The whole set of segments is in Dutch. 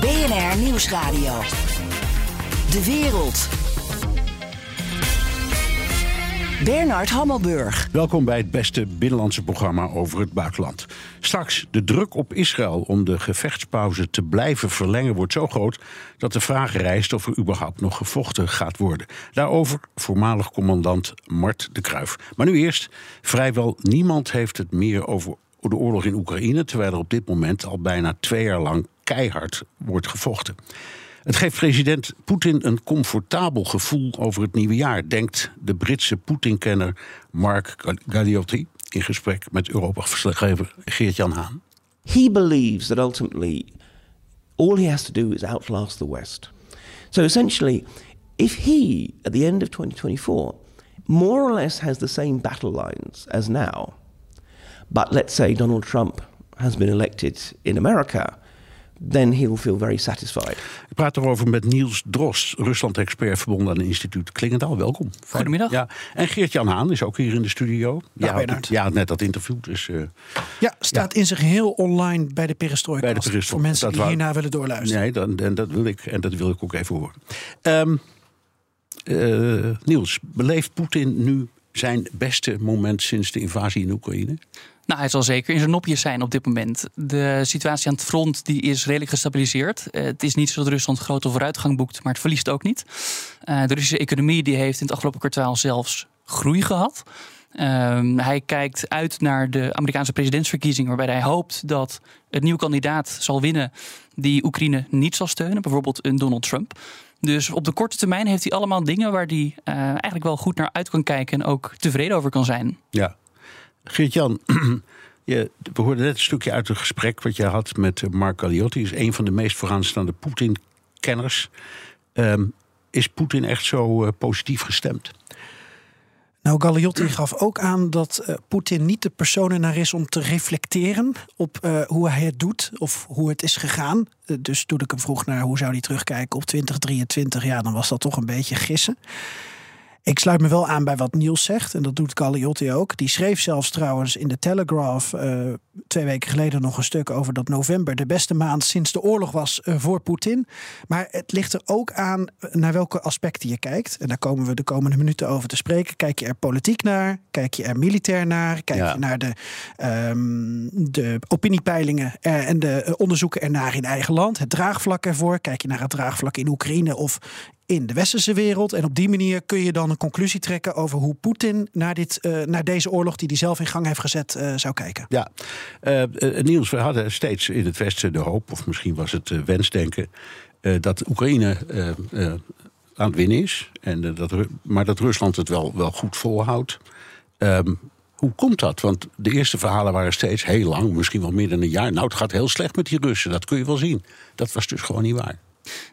BNR Nieuwsradio. De wereld. Bernard Hammelburg. Welkom bij het beste binnenlandse programma over het buitenland. Straks, de druk op Israël om de gevechtspauze te blijven verlengen wordt zo groot dat de vraag rijst of er überhaupt nog gevochten gaat worden. Daarover voormalig commandant Mart de Kruif. Maar nu eerst, vrijwel niemand heeft het meer over de oorlog in Oekraïne, terwijl er op dit moment al bijna twee jaar lang keihard wordt gevochten. Het geeft president Poetin een comfortabel gevoel over het nieuwe jaar, denkt de Britse Poetin-kenner Mark Galliotti in gesprek met Europa-verslaggever Geert-Jan Haan. he believes that ultimately all he has to do is outlast the West. So essentially, if he, at the end of 2024, more or less has the same battle lines as now, but let's say Donald Trump has been elected in America, then he'll feel very satisfied. Ik praat erover met Niels Drost, Rusland-expert verbonden aan het instituut Klingendaal. Welkom. Goedemiddag. Ja. En Geert-Jan Haan is ook hier in de studio. ja, Bernard. ja, net dat interview. Dus, eh, Ja, staat in zijn geheel online bij de Perestroika. Voor mensen dat die hierna willen doorluisteren. nee, dan, en dat wil ik en dat wil ik ook even horen. Ehm, eh, Niels, beleeft Poetin nu zijn beste moment sinds de invasie in Oekraïne? Nou, hij zal zeker in zijn nopjes zijn op dit moment. De situatie aan het front die is redelijk gestabiliseerd. Eh, het is niet zo dat Rusland grote vooruitgang boekt, maar het verliest ook niet. Eh, de Russische economie die heeft in het afgelopen kwartaal zelfs groei gehad. Ehm, hij kijkt uit naar de Amerikaanse presidentsverkiezingen, waarbij hij hoopt dat het nieuwe kandidaat zal winnen die Oekraïne niet zal steunen, bijvoorbeeld een Donald Trump. Dus op de korte termijn heeft hij allemaal dingen waar hij eh, eigenlijk wel goed naar uit kan kijken en ook tevreden over kan zijn. Ja. Geert-Jan, we hoorden net een stukje uit een gesprek wat je had met Mark Galliotti. is een van de meest vooraanstaande Poetin-kenners. Ehm, is Poetin echt zo eh, positief gestemd? Nou, Galliotti gaf ook aan dat eh, Poetin niet de persoon ernaar is om te reflecteren op eh, hoe hij het doet of hoe het is gegaan. Dus toen ik hem vroeg naar hoe zou hij terugkijken op 2023, ja, dan was dat toch een beetje gissen. Ik sluit me wel aan bij wat Niels zegt, en dat doet Galliotti ook. Die schreef zelfs trouwens in de Telegraph eh, twee weken geleden nog een stuk over dat november de beste maand sinds de oorlog was eh, voor Poetin. Maar het ligt er ook aan eh, naar welke aspecten je kijkt. En daar komen we de komende minuten over te spreken. Kijk je er politiek naar? Kijk je er militair naar? Kijk Ja. je naar de, ehm, de opiniepeilingen en de onderzoeken ernaar in eigen land? Het draagvlak ervoor? Kijk je naar het draagvlak in Oekraïne of in de westerse wereld. En op die manier kun je dan een conclusie trekken over hoe Poetin naar, dit, eh, naar deze oorlog die hij zelf in gang heeft gezet eh, zou kijken. Ja, eh, Niels, we hadden steeds in het Westen de hoop, of misschien was het wensdenken, dat Oekraïne aan het winnen is. En, dat, maar dat Rusland het wel, wel goed volhoudt. Ehm, hoe komt dat? Want de eerste verhalen waren steeds heel lang, misschien wel meer dan een jaar. Nou, het gaat heel slecht met die Russen, dat kun je wel zien. Dat was dus gewoon niet waar.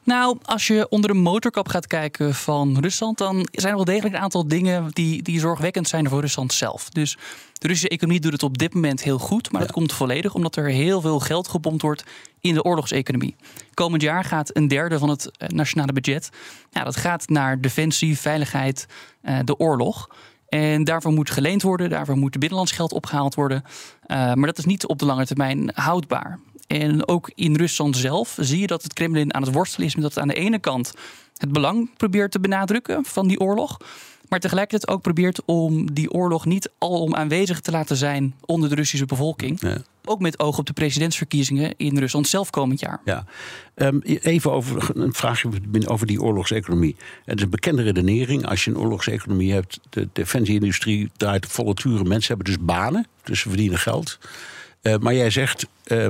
Nou, als je onder de motorkap gaat kijken van Rusland, dan zijn er wel degelijk een aantal dingen die, die zorgwekkend zijn voor Rusland zelf. Dus de Russische economie doet het op dit moment heel goed, maar dat komt volledig omdat er heel veel geld gepompt wordt in de oorlogseconomie. Komend jaar gaat een derde van het eh, nationale budget, ja, dat gaat naar defensie, veiligheid, eh, de oorlog. En daarvoor moet geleend worden, daarvoor moet binnenlands geld opgehaald worden. Eh, maar dat is niet op de lange termijn houdbaar. En ook in Rusland zelf zie je dat het Kremlin aan het worstelen is met dat het aan de ene kant het belang probeert te benadrukken van die oorlog. Maar tegelijkertijd ook probeert om die oorlog niet alom aanwezig te laten zijn onder de Russische bevolking. Ja. Ook met oog op de presidentsverkiezingen in Rusland zelf komend jaar. Ja. Ehm, even over een vraagje over die oorlogseconomie. Het is een bekende redenering. Als je een oorlogseconomie hebt, de defensieindustrie draait volle turen. Mensen hebben dus banen, dus ze verdienen geld. Eh, maar jij zegt, uh,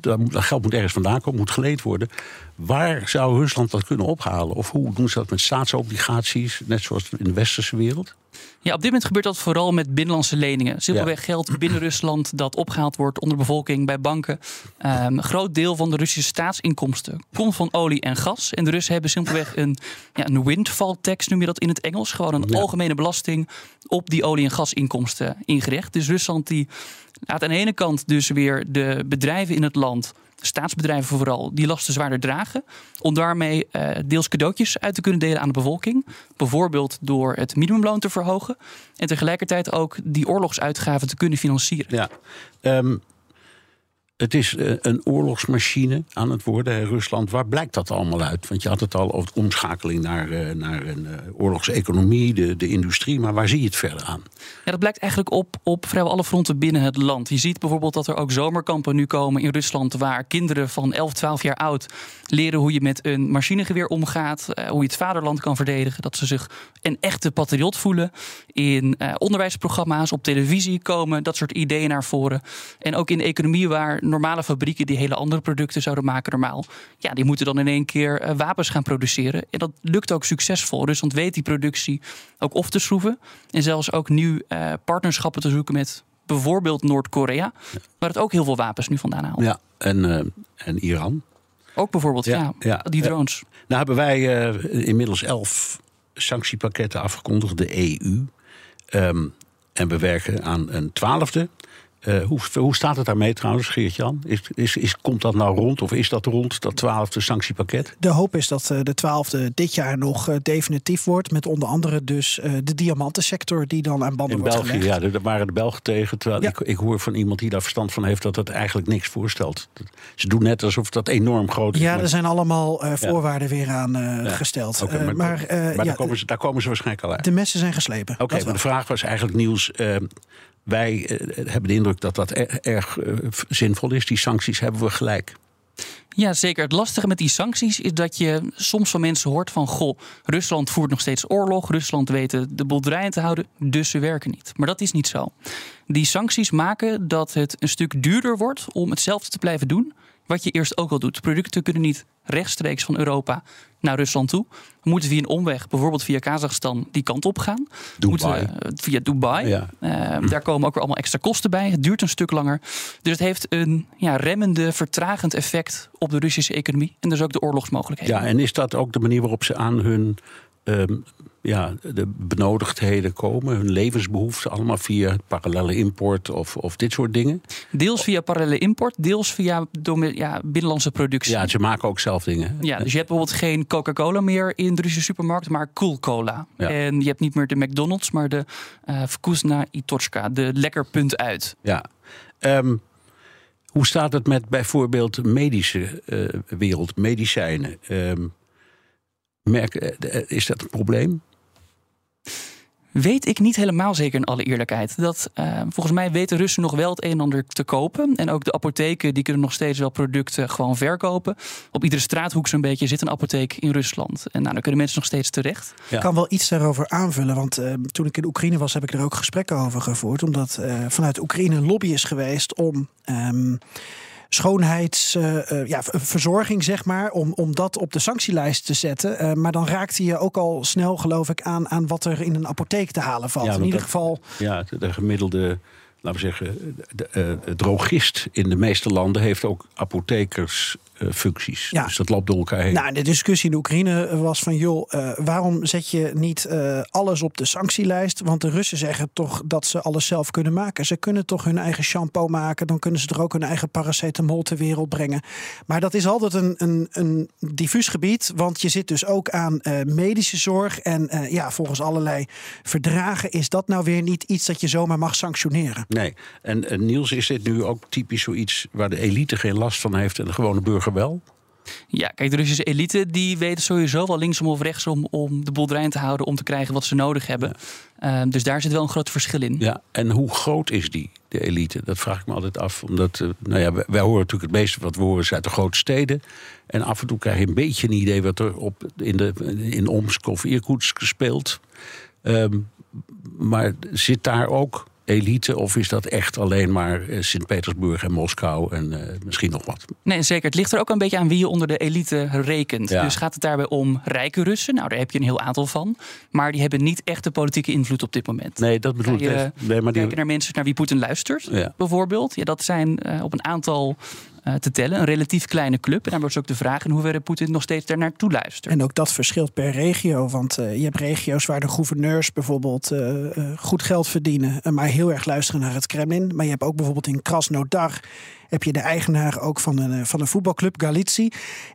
dat, geld moet ergens vandaan komen, moet geleend worden. Waar zou Rusland dat kunnen ophalen? Of hoe doen ze dat met staatsobligaties, net zoals in de westerse wereld? Ja, op dit moment gebeurt dat vooral met binnenlandse leningen. Simpelweg geld binnen Rusland dat opgehaald wordt onder de bevolking bij banken. Um, een groot deel van de Russische staatsinkomsten komt van olie en gas. En de Russen hebben simpelweg een, ja, een windfall tax, noem je dat in het Engels. Gewoon een algemene belasting op die olie- en gasinkomsten ingericht. Dus Rusland die aan de ene kant dus weer de bedrijven in het land staatsbedrijven vooral, die lasten zwaarder dragen. Om daarmee uh, deels cadeautjes uit te kunnen delen aan de bevolking. Bijvoorbeeld door het minimumloon te verhogen. En tegelijkertijd ook die oorlogsuitgaven te kunnen financieren. Ja, um, het is eh, een oorlogsmachine aan het worden, Rusland. Waar blijkt dat allemaal uit? Want je had het al over de omschakeling naar, eh, naar een eh, oorlogseconomie, de, de industrie. Maar waar zie je het verder aan? Ja, dat blijkt eigenlijk op, op vrijwel alle fronten binnen het land. Je ziet bijvoorbeeld dat er ook zomerkampen nu komen in Rusland... waar kinderen van 11, 12 jaar oud leren hoe je met een machinegeweer omgaat... hoe je het vaderland kan verdedigen. Dat ze zich een echte patriot voelen. In onderwijsprogramma's op televisie komen dat soort ideeën naar voren. En ook in de economie waar normale fabrieken die hele andere producten zouden maken normaal. Ja, die moeten dan in één keer eh, wapens gaan produceren. En dat lukt ook succesvol. Rusland weet die productie ook op te schroeven. En zelfs ook nu uh, partnerschappen te zoeken met bijvoorbeeld Noord-Korea. Waar het ook heel veel wapens nu vandaan haalt. Ja, en, uh, en Iran. Ook bijvoorbeeld, ja, ja, die drones. nou hebben wij inmiddels elf sanctiepakketten afgekondigd, de EU. Um, ehm, en we werken aan een twaalfde. Uh, hoe, hoe, staat het daarmee trouwens, Geert-Jan? Is, is, is, komt dat nou rond of is dat rond, dat twaalfde sanctiepakket? De hoop is dat uh, de twaalfde dit jaar nog uh, definitief wordt. Met onder andere dus de diamantensector die dan aan banden In wordt België, gelegd. ja, daar waren de Belgen tegen. Terwijl ja. ik, ik, hoor van iemand die daar verstand van heeft dat het eigenlijk niks voorstelt. Ze doen net alsof dat enorm groot is. Ja, er zijn allemaal voorwaarden ja. weer aan ja. gesteld. Okay, maar maar, maar daar, komen ze, daar komen ze waarschijnlijk al uit. De messen zijn geslepen. Oké, okay, maar de vraag was eigenlijk nieuws wij uh, hebben de indruk dat dat erg, uh, zinvol is. Die sancties hebben we gelijk. Ja, zeker. Het lastige met die sancties is dat je soms van mensen hoort van... goh, Rusland voert nog steeds oorlog. Rusland weet de boel te houden, dus ze werken niet. Maar dat is niet zo. Die sancties maken dat het een stuk duurder wordt om hetzelfde te blijven doen wat je eerst ook al doet. Producten kunnen niet rechtstreeks van Europa naar Rusland toe. We moeten via een omweg, bijvoorbeeld via Kazachstan, die kant op gaan. Dubai. We, via Dubai. Ja. Uh, daar komen ook weer allemaal extra kosten bij. Het duurt een stuk langer. Dus het heeft een ja, remmende, vertragend effect op de Russische economie. En dus ook de oorlogsmogelijkheden. Ja, en is dat ook de manier waarop ze aan hun um, ja, de benodigdheden komen, hun levensbehoeften, allemaal via parallele import of, of dit soort dingen? Deels via parallele import, deels via ja, binnenlandse productie. Ja, ze maken ook zelf dingen. Ja, dus je hebt bijvoorbeeld geen Coca-Cola meer in de Russische supermarkt, maar Cool Cola. Ja. En je hebt niet meer de McDonald's, maar de uh, Vkusna Itochka, de lekker punt uit. Ja. Um, hoe staat het met bijvoorbeeld medische uh, wereld, medicijnen? Um, merk, is dat een probleem? Weet ik niet helemaal zeker in alle eerlijkheid. Dat, uh, volgens mij weten Russen nog wel het een en ander te kopen. En ook de apotheken die kunnen nog steeds wel producten gewoon verkopen. Op iedere straathoek zo'n beetje zit een apotheek in Rusland. En nou, daar kunnen mensen nog steeds terecht. Ik kan wel iets daarover aanvullen. Want uh, toen ik in Oekraïne was, heb ik er ook gesprekken over gevoerd. Omdat uh, vanuit Oekraïne een lobby is geweest om... Um, schoonheidsverzorging, uh, ja, zeg maar, om, om dat op de sanctielijst te zetten. Uh, maar dan raakte je ook al snel, geloof ik, aan, aan wat er in een apotheek te halen valt. Ja, in ieder dat, geval. Ja, de gemiddelde. Laten we zeggen, de, de, drogist in de meeste landen heeft ook apothekersfuncties. Ja. Dus dat loopt door elkaar heen. Nou, de discussie in de Oekraïne was van... joh, uh, waarom zet je niet uh, alles op de sanctielijst? Want de Russen zeggen toch dat ze alles zelf kunnen maken. Ze kunnen toch hun eigen shampoo maken. Dan kunnen ze er ook hun eigen paracetamol ter wereld brengen. Maar dat is altijd een, een, een diffuus gebied. Want je zit dus ook aan medische zorg. En ja, volgens allerlei verdragen is dat nou weer niet iets... dat je zomaar mag sanctioneren. Nee, en, en Niels, is dit nu ook typisch zoiets... waar de elite geen last van heeft en de gewone burger wel? Ja, kijk, de Russische elite die weten sowieso wel linksom of rechtsom om de boel te houden om te krijgen wat ze nodig hebben. Ja. Uh, dus daar zit wel een groot verschil in. Ja, en hoe groot is die, de elite? Dat vraag ik me altijd af. Omdat, uh, nou ja, wij, wij, horen natuurlijk het meeste wat we horen uit de grote steden. En af en toe krijg je een beetje een idee wat er op, in, de, in Omsk of Irkutsk speelt. Um, maar zit daar ook elite of is dat echt alleen maar eh, Sint-Petersburg en Moskou en eh, misschien nog wat? Nee, zeker. Het ligt er ook een beetje aan wie je onder de elite rekent. Ja. Dus gaat het daarbij om rijke Russen? Nou, daar heb je een heel aantal van. Maar die hebben niet echt de politieke invloed op dit moment. Nee, dat bedoel ik. Nee, maar die, Kijken naar mensen naar wie Poetin luistert, Ja. bijvoorbeeld. Ja, dat zijn eh, op een aantal eh, te tellen. Een relatief kleine club. En daar wordt ook de vraag in hoeverre Poetin nog steeds daar naartoe luistert. En ook dat verschilt per regio. Want eh, je hebt regio's waar de gouverneurs bijvoorbeeld eh, eh, goed geld verdienen. eh, maar heel erg luisteren naar het Kremlin. Maar je hebt ook bijvoorbeeld in Krasnodar. Heb je de eigenaar ook van een, eh, van een voetbalclub, Galici.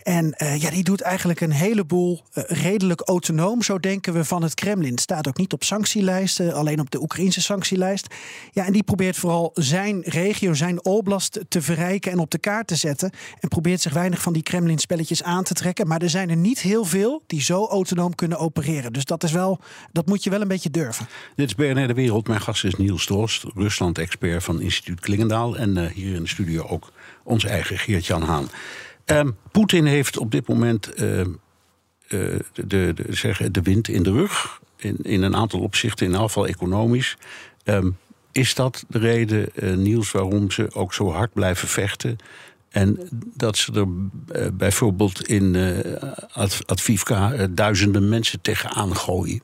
En eh, ja, die doet eigenlijk een heleboel eh, redelijk autonoom. Zo denken we van het Kremlin. Staat ook niet op sanctielijsten, alleen op de Oekraïnse sanctielijst. Ja, en die probeert vooral zijn regio, zijn oblast te verrijken en op de kaart te zetten. En probeert zich weinig van die Kremlin-spelletjes aan te trekken. Maar er zijn er niet heel veel die zo autonoom kunnen opereren. Dus dat is wel, dat moet je wel een beetje durven. Dit is BNR De Wereld. Mijn gast is Niels Drost, Rusland-expert van Instituut Klingendaal. En hier in de studio ook onze eigen Geert-Jan Haan. Ehm, Poetin heeft op dit moment eh, eh, de, de, de, de wind in de rug. In, in een aantal opzichten, in geval economisch. Ehm, is dat de reden, eh, Niels, waarom ze ook zo hard blijven vechten? En dat ze er eh, bijvoorbeeld in Ad- Advivka duizenden mensen tegenaan gooien?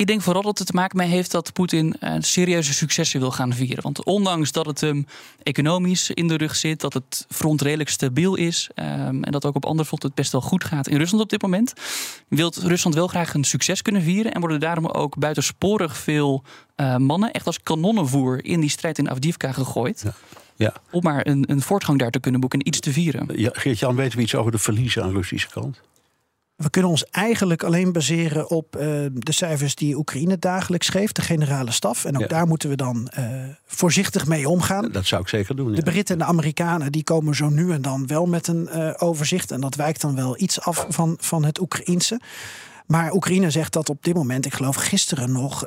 Ik denk vooral dat het te maken mee heeft dat Poetin eh, serieuze successen wil gaan vieren. Want ondanks dat het hem economisch in de rug zit, dat het front redelijk stabiel is ehm, en dat ook op andere fronten het best wel goed gaat in Rusland op dit moment, wil Rusland wel graag een succes kunnen vieren en worden daarom ook buitensporig veel eh, mannen echt als kanonnenvoer in die strijd in Avdiivka gegooid. Ja. Om maar een, een voortgang daar te kunnen boeken en iets te vieren. Ja, Geert-Jan, weten we iets over de verliezen aan de Russische kant? We kunnen ons eigenlijk alleen baseren op eh, de cijfers die Oekraïne dagelijks geeft, de generale staf. En ook Ja. daar moeten we dan eh, voorzichtig mee omgaan. Dat zou ik zeker doen. De Ja. Britten en de Amerikanen die komen zo nu en dan wel met een eh, overzicht. En dat wijkt dan wel iets af van, van het Oekraïense. Maar Oekraïne zegt dat op dit moment, ik geloof gisteren nog,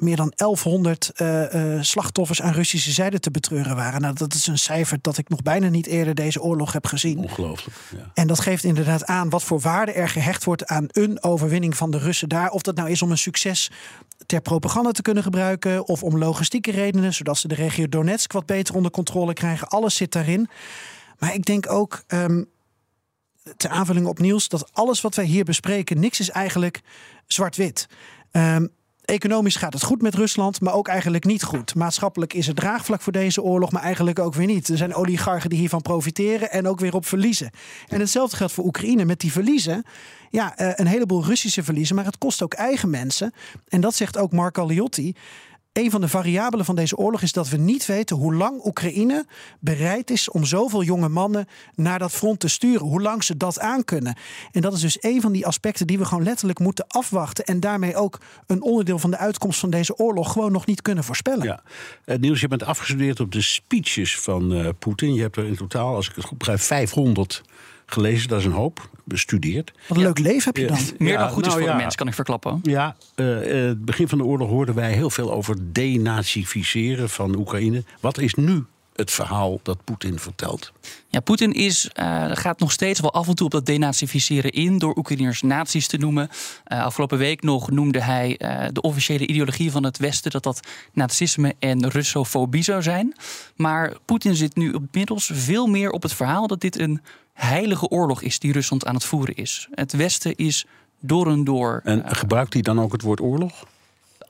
meer dan 1100 eh, eh, slachtoffers aan Russische zijde te betreuren waren. Nou, dat is een cijfer dat ik nog bijna niet eerder deze oorlog heb gezien. Ongelooflijk. Ja. En dat geeft inderdaad aan wat voor waarde er gehecht wordt aan een overwinning van de Russen daar. Of dat nou is om een succes ter propaganda te kunnen gebruiken. Of om logistieke redenen, zodat ze de regio Donetsk wat beter onder controle krijgen. Alles zit daarin. Maar ik denk ook, ehm ter aanvulling op Niels, dat alles wat wij hier bespreken, niks is eigenlijk zwart-wit. Ehm, Economisch gaat het goed met Rusland, maar ook eigenlijk niet goed. Maatschappelijk is er draagvlak voor deze oorlog, maar eigenlijk ook weer niet. Er zijn oligarchen die hiervan profiteren en ook weer op verliezen. En hetzelfde geldt voor Oekraïne met die verliezen. Ja, eh, een heleboel Russische verliezen, maar het kost ook eigen mensen. En dat zegt ook Mark Galliotti. Een van de variabelen van deze oorlog is dat we niet weten hoe lang Oekraïne bereid is om zoveel jonge mannen naar dat front te sturen. Hoe lang ze dat aankunnen. En dat is dus een van die aspecten die we gewoon letterlijk moeten afwachten. En daarmee ook een onderdeel van de uitkomst van deze oorlog gewoon nog niet kunnen voorspellen. Ja. Eh, Niels, je bent afgestudeerd op de speeches van eh, Poetin. Je hebt er in totaal, als ik het goed begrijp, 500 gelezen. Dat is een hoop. Bestudeerd. Wat een leuk leven heb je dan. Meer Ja, dan goed is nou voor ja. een mens, kan ik verklappen. Ja, eh, eh, het begin van de oorlog hoorden wij heel veel over denazificeren van Oekraïne. Wat is nu het verhaal dat Poetin vertelt? Ja, Poetin is, eh, gaat nog steeds wel af en toe op dat denazificeren in door Oekraïners nazi's te noemen. Eh, afgelopen week nog noemde hij eh, de officiële ideologie van het Westen dat dat nazisme en Russofobie zou zijn. Maar Poetin zit nu inmiddels veel meer op het verhaal dat dit een heilige oorlog is die Rusland aan het voeren is. Het Westen is door en door En gebruikt hij dan ook het woord oorlog?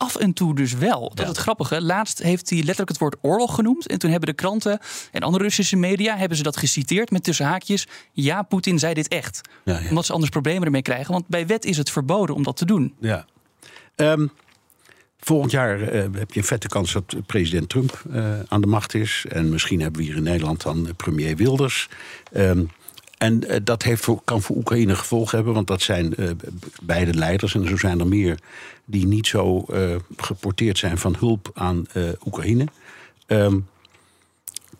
af en toe dus wel. Dat is het grappige. Laatst heeft hij letterlijk het woord oorlog genoemd. En toen hebben de kranten en andere Russische media hebben ze dat geciteerd met tussen haakjes. Ja, Poetin zei dit echt. Ja, ja. Omdat ze anders problemen ermee krijgen. Want bij wet is het verboden om dat te doen. Ja. Ehm, volgend jaar eh, heb je een vette kans dat president Trump eh, aan de macht is. En misschien hebben we hier in Nederland dan eh, premier Wilders. Ehm, en eh, dat heeft kan voor Oekraïne gevolgen hebben, want dat zijn eh, beide leiders. En zo zijn er meer die niet zo eh, geporteerd zijn van hulp aan Oekraïne. Ehm,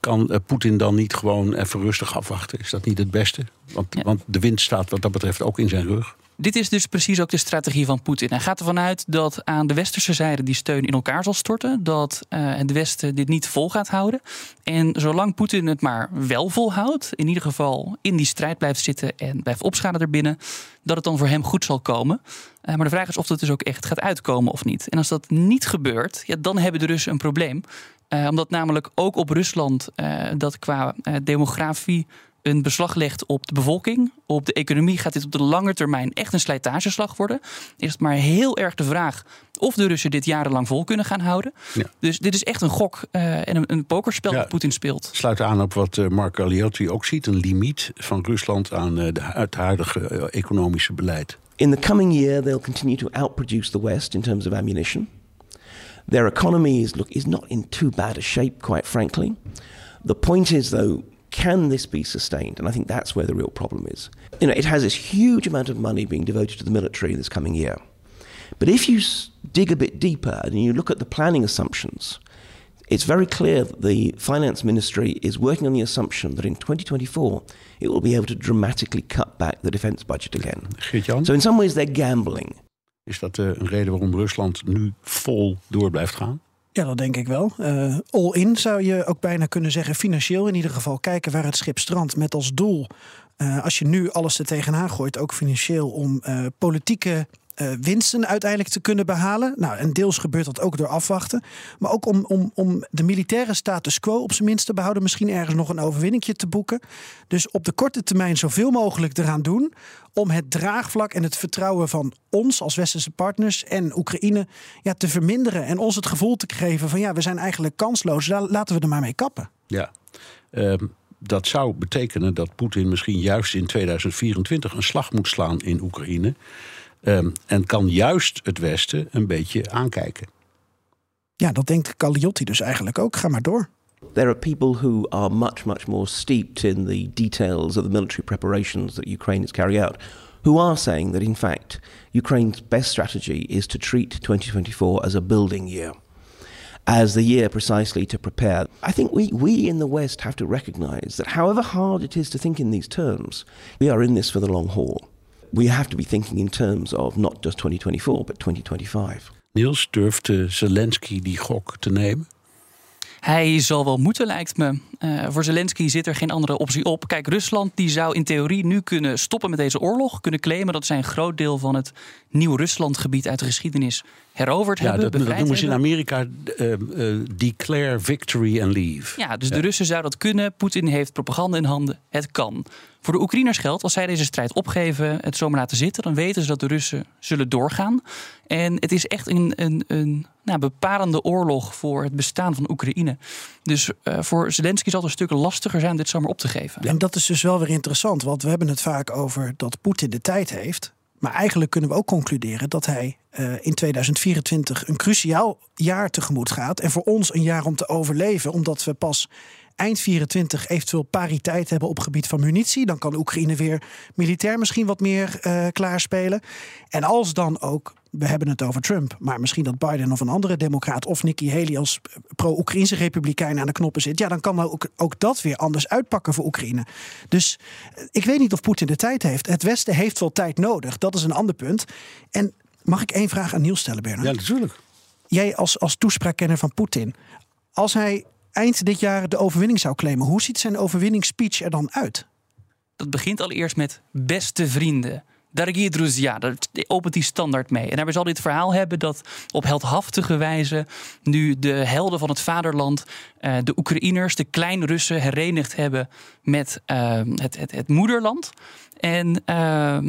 kan Poetin dan niet gewoon even rustig afwachten? Is dat niet het beste? Want, Ja. want de wind staat wat dat betreft ook in zijn rug. Dit is dus precies ook de strategie van Poetin. Hij gaat ervan uit dat aan de westerse zijde die steun in elkaar zal storten. Dat uh, het Westen dit niet vol gaat houden. En zolang Poetin het maar wel volhoudt, in ieder geval in die strijd blijft zitten en blijft opschalen erbinnen, dat het dan voor hem goed zal komen. Uh, maar de vraag is of dat dus ook echt gaat uitkomen of niet. En als dat niet gebeurt, ja, dan hebben de Russen een probleem. Uh, omdat namelijk ook op Rusland dat qua demografie een beslag legt op de bevolking, op de economie, gaat dit op de lange termijn echt een slijtageslag worden. Is het maar heel erg de vraag of de Russen dit jarenlang vol kunnen gaan houden. Ja. Dus dit is echt een gok uh, en een, een pokerspel ja, dat Poetin speelt. Sluit aan op wat uh, Mark Galliotti ook ziet: een limiet van Rusland aan uh, de, het huidige economische beleid. In the coming year, they'll continue to outproduce the West in terms of ammunition. Their economy is, look, is not in too bad a shape, quite frankly. The point is, though, can this be sustained? And I think that's where the real problem is. You know, it has this huge amount of money being devoted to the military in this coming year. But if you dig a bit deeper and you look at the planning assumptions, it's very clear that the finance ministry is working on the assumption that in 2024 it will be able to dramatically cut back the defense budget again. So in some ways they're gambling. Is dat uh, een reden waarom Rusland nu vol door blijft gaan? Ja, dat denk ik wel. Uh, all in zou je ook bijna kunnen zeggen. Financieel in ieder geval kijken waar het schip strandt. Met als doel, uh, als je nu alles er tegenaan gooit, ook financieel, om uh, politieke uh, winsten uiteindelijk te kunnen behalen. Nou, en deels gebeurt dat ook door afwachten. Maar ook om, om, om de militaire status quo op zijn minst te behouden. Misschien ergens nog een overwinningje te boeken. Dus op de korte termijn zoveel mogelijk eraan doen. Om het draagvlak en het vertrouwen van ons als westerse partners en Oekraïne ja, te verminderen. En ons het gevoel te geven van ja, we zijn eigenlijk kansloos. Laten we er maar mee kappen. Ja. Um dat zou betekenen dat Poetin misschien juist in 2024 een slag moet slaan in Oekraïne. Um, en kan juist het Westen een beetje aankijken. Ja, dat denkt Galliotti dus eigenlijk ook. Ga maar door. There are people who are much, much more steeped in the details of the military preparations that Ukraine is carrying out, who are saying that in fact Ukraine's best strategy is to treat 2024 as a building year, as the year precisely to prepare. I think we, we in the West have to recognize that however hard it is to think in these terms, we are in this for the long haul we have to be thinking in terms of not just 2024, but 2025. Niels, durft Zelensky die gok te nemen? Hij zal wel moeten, lijkt me. Uh, voor Zelensky zit er geen andere optie op. Kijk, Rusland die zou in theorie nu kunnen stoppen met deze oorlog. Kunnen claimen dat zij een groot deel van het nieuw Ruslandgebied uit de geschiedenis heroverd ja, hebben. Dat, dat noemen ze in Amerika uh, uh, declare victory and leave. Ja, dus ja. de Russen zouden dat kunnen. Poetin heeft propaganda in handen. Het kan. Voor de Oekraïners geldt, als zij deze strijd opgeven, het zomaar laten zitten, dan weten ze dat de Russen zullen doorgaan. En het is echt een, een, een nou, bepalende oorlog voor het bestaan van Oekraïne. Dus uh, voor Zelensky zal het een stuk lastiger zijn dit zomaar op te geven. En dat is dus wel weer interessant, want we hebben het vaak over dat Poetin de tijd heeft. Maar eigenlijk kunnen we ook concluderen dat hij uh, in 2024 een cruciaal jaar tegemoet gaat. En voor ons een jaar om te overleven, omdat we pas eind 24 eventueel pariteit hebben op gebied van munitie. Dan kan Oekraïne weer militair misschien wat meer uh, klaarspelen. En als dan ook, we hebben het over Trump, maar misschien dat Biden of een andere democraat of Nikki Haley als pro-Oekraïnse republikein aan de knoppen zit, ja, dan kan ook, ook dat weer anders uitpakken voor Oekraïne. Dus uh, ik weet niet of Poetin de tijd heeft. Het Westen heeft wel tijd nodig. Dat is een ander punt. En mag ik één vraag aan Niels stellen, Bernard? Ja, natuurlijk. Jij als, als toespraakkenner van Poetin, als hij eind dit jaar de overwinning zou claimen. Hoe ziet zijn overwinningsspeech er dan uit? Dat begint allereerst met beste vrienden. Daragie Druzia, daar opent hij standaard mee. En daarbij zal het verhaal hebben dat op heldhaftige wijze nu de helden van het vaderland, uh, de Oekraïners, de Klein-Russen herenigd hebben met uh, het, het, het moederland. En uh,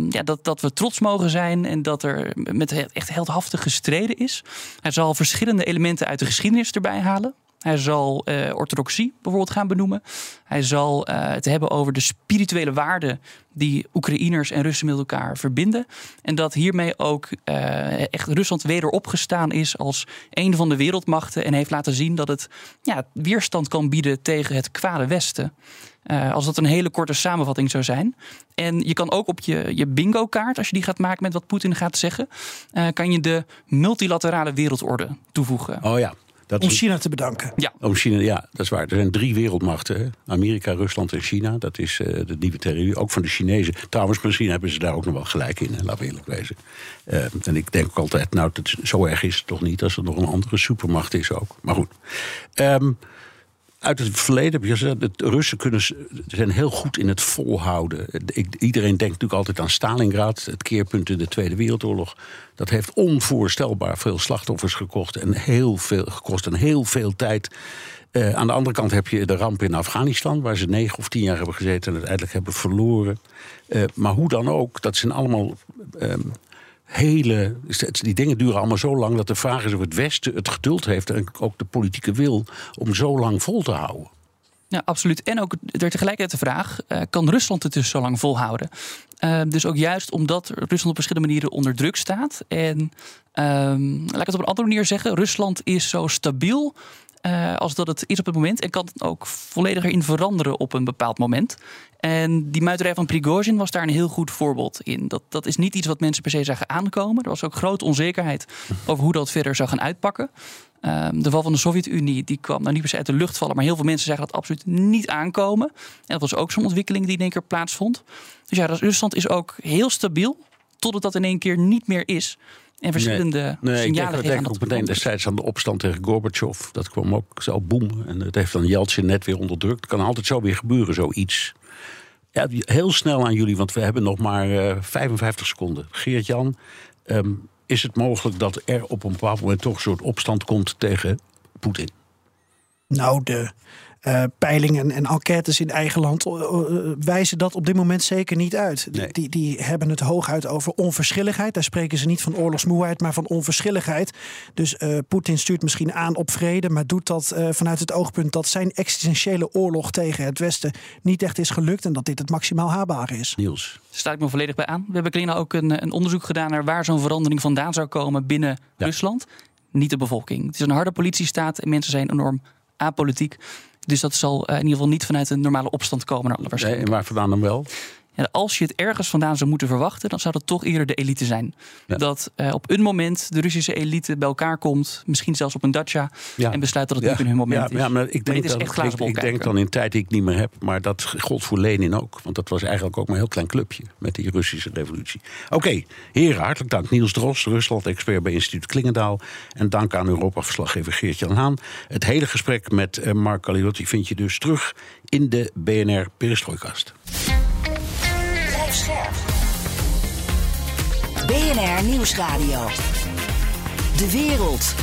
ja, dat, dat we trots mogen zijn en dat er met echt heldhaftig gestreden is. Hij zal verschillende elementen uit de geschiedenis erbij halen. Hij zal uh, orthodoxie bijvoorbeeld gaan benoemen. Hij zal uh, het hebben over de spirituele waarden die Oekraïners en Russen met elkaar verbinden. En dat hiermee ook uh, echt Rusland weder opgestaan is als een van de wereldmachten. En heeft laten zien dat het ja, weerstand kan bieden tegen het kwade Westen. Als dat een hele korte samenvatting zou zijn. En je kan ook op je, je bingo-kaart, als je die gaat maken met wat Poetin gaat zeggen, kan je de multilaterale wereldorde toevoegen. Oh ja. Dat Om is- China te bedanken. Ja. Om China, ja, dat is waar. Er zijn drie wereldmachten: hè? Amerika, Rusland en China. Dat is eh, de nieuwe theorie. Ook van de Chinezen. Trouwens, misschien hebben ze daar ook nog wel gelijk in, hè, laten we eerlijk wezen. Eh, en ik denk ook altijd, nou, dat is, zo erg is het toch niet als er nog een andere supermacht is ook. Maar goed. Ehm, uit het verleden heb je gezegd, de Russen kunnen, zijn heel goed in het volhouden. Iedereen denkt natuurlijk altijd aan Stalingrad, het keerpunt in de Tweede Wereldoorlog. Dat heeft onvoorstelbaar veel slachtoffers gekost en heel veel, gekost en heel veel tijd. Eh, aan de andere kant heb je de ramp in Afghanistan, waar ze negen of tien jaar hebben gezeten en uiteindelijk hebben verloren. Eh, maar hoe dan ook, dat zijn allemaal ehm, hele. Die dingen duren allemaal zo lang dat de vraag is of het Westen het geduld heeft en ook de politieke wil om zo lang vol te houden. Ja, absoluut. En ook er tegelijkertijd de vraag: eh, kan Rusland het dus zo lang volhouden? Eh, dus ook juist omdat Rusland op verschillende manieren onder druk staat. En ehm, laat ik het op een andere manier zeggen: Rusland is zo stabiel. Eh, als dat het is op het moment. En kan het ook volledig erin veranderen op een bepaald moment. En die muiterij van Prigozhin was daar een heel goed voorbeeld in. Dat, dat is niet iets wat mensen per se zagen aankomen. Er was ook grote onzekerheid over hoe dat verder zou gaan uitpakken. Ehm, de val van de Sovjet-Unie die kwam nou niet per se uit de lucht vallen, maar heel veel mensen zagen dat absoluut niet aankomen. En dat was ook zo'n ontwikkeling die in één keer plaatsvond. Dus ja, Rusland is ook heel stabiel, totdat dat in één keer niet meer is. En verschillende Nee, ik signalen denk, ik denk aan ook meteen destijds aan de opstand tegen Gorbachev. Dat kwam ook zo boem. En dat heeft dan Yeltsin net weer onderdrukt. Kan altijd zo weer gebeuren, zoiets. Ja, heel snel aan jullie, want we hebben nog maar eh, 55 seconden. Geert-Jan, ehm, is het mogelijk dat er op een bepaald moment toch een soort opstand komt tegen Poetin? Nou, de eh, peilingen en enquêtes in eigen land eh, eh, wijzen dat op dit moment zeker niet uit. Die- Nee. Die, die hebben het hooguit over onverschilligheid. Daar spreken ze niet van oorlogsmoeheid, maar van onverschilligheid. Dus eh, Poetin stuurt misschien aan op vrede, maar doet dat eh, vanuit het oogpunt dat zijn existentiële oorlog tegen het Westen niet echt is gelukt en dat dit het maximaal haalbare is. Niels. Sta ik me volledig bij aan. We hebben Klina ook een, een onderzoek gedaan naar waar zo'n verandering vandaan zou komen binnen Rusland. Niet de bevolking. Het is een harde politiestaat en mensen zijn enorm apolitiek. Dus dat zal eh, in ieder geval niet vanuit een normale opstand komen. alle Nee, waar vandaan dan wel? Ja, als je het ergens vandaan zou moeten verwachten, dan zou dat toch eerder de elite zijn. Ja. Dat eh, op een moment de Russische elite bij elkaar komt, misschien zelfs op een dacha, Ja. en besluit dat het niet in hun moment ja, is. Ja, maar ik denk, is echt ik, ik denk dan in tijd die ik niet meer heb. Maar dat gold voor Lenin ook. Want dat was eigenlijk ook maar een heel klein clubje. Met die Russische revolutie. Oké, heren, hartelijk dank. Niels Drost, Rusland-expert bij instituut Klingendaal. En dank aan Europa-verslaggever Geert-Jan Haan. Het hele gesprek met eh, Mark Galliotti vind je dus terug in de BNR Perestrooikast. BNR Nieuwsradio. De wereld.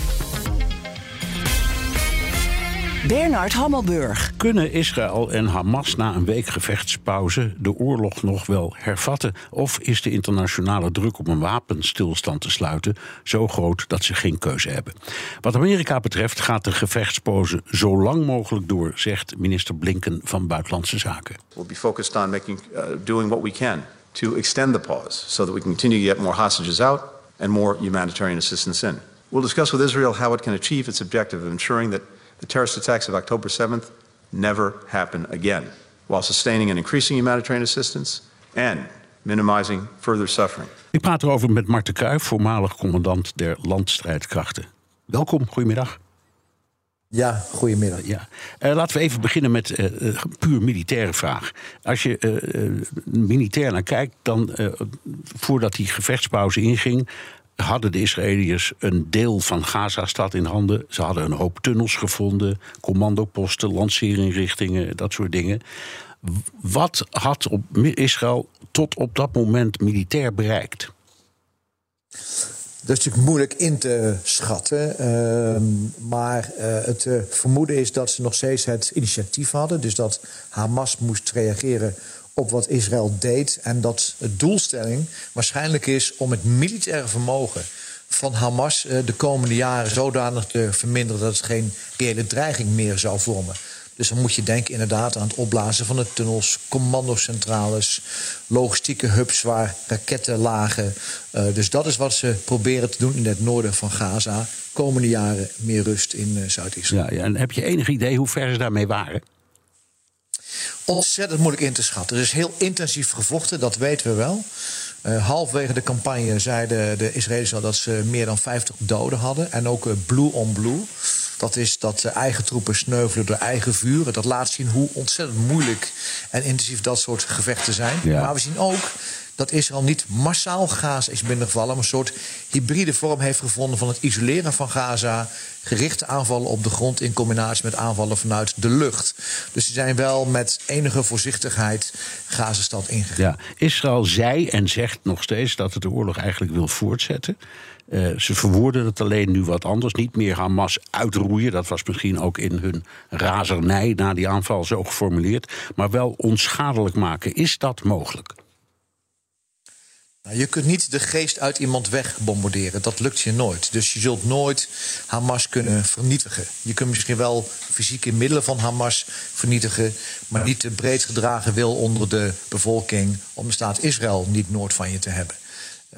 Bernard Hammelburg. Kunnen Israël en Hamas na een week gevechtspauze de oorlog nog wel hervatten? Of is de internationale druk om een wapenstilstand te sluiten zo groot dat ze geen keuze hebben? Wat Amerika betreft gaat de gevechtspauze zo lang mogelijk door, zegt minister Blinken van Buitenlandse Zaken. We'll be focused on making, uh, doing what we can to extend the pause so that we can continue to get more hostages out and more humanitarian assistance in. We'll discuss with Israel how it can achieve its objective of ensuring that the terrorist attacks of October 7th never happen again, while sustaining and increasing humanitarian assistance and minimizing further suffering. Ik praat erover met Marten Kruijf, voormalig commandant der landstrijdkrachten. Welkom, goedemiddag. Ja, goedemiddag. Ja. Eh, laten we even beginnen met eh eh, puur militaire vraag. Als je militair naar kijkt, dan voordat die gevechtspauze inging, hadden de Israëliërs een deel van Gaza-stad in handen. Ze hadden een hoop tunnels gevonden, commandoposten, lanceerinrichtingen, dat soort dingen. Wat had op Israël tot op dat moment militair bereikt? Dat is natuurlijk moeilijk in te schatten. ehm, maar eh, het eh, vermoeden is dat ze nog steeds het initiatief hadden. Dus dat Hamas moest reageren op wat Israël deed. En dat de doelstelling waarschijnlijk is om het militaire vermogen van Hamas eh, de komende jaren zodanig te verminderen dat het geen reële dreiging meer zou vormen. Dus dan moet je denken inderdaad aan het opblazen van de tunnels, commandocentrales, logistieke hubs waar raketten lagen. Eh, dus dat is wat ze proberen te doen in het noorden van Gaza. Komende jaren meer rust in eh, Zuid-Israël. Ja, ja, en heb je enig idee hoe ver ze daarmee waren? Ontzettend moeilijk in te schatten. Er is heel intensief gevochten, dat weten we wel. Halverwege de campagne zeiden de Israëli's al dat ze meer dan 50 doden hadden. En ook blue on blue. Dat is dat eigen troepen sneuvelen door eigen vuur. Dat laat zien hoe ontzettend moeilijk en intensief dat soort gevechten zijn. Ja. Maar we zien ook dat Israël niet massaal Gaza is binnengevallen... maar een soort hybride vorm heeft gevonden van het isoleren van Gaza... gerichte aanvallen op de grond in combinatie met aanvallen vanuit de lucht. Dus ze zijn wel met enige voorzichtigheid Gazastad ingegaan. Ja, Israël zei en zegt nog steeds dat het de oorlog eigenlijk wil voortzetten. Eh, ze verwoorden het alleen nu wat anders. Niet meer Hamas uitroeien. Dat was misschien ook in hun razernij na die aanval zo geformuleerd. Maar wel onschadelijk maken. Is dat mogelijk? Nou, je kunt niet de geest uit iemand wegbombarderen. Dat lukt je nooit. Dus je zult nooit Hamas kunnen vernietigen. Je kunt misschien wel fysieke middelen van Hamas vernietigen... maar niet de breed gedragen wil onder de bevolking... om de staat Israël niet noord van je te hebben.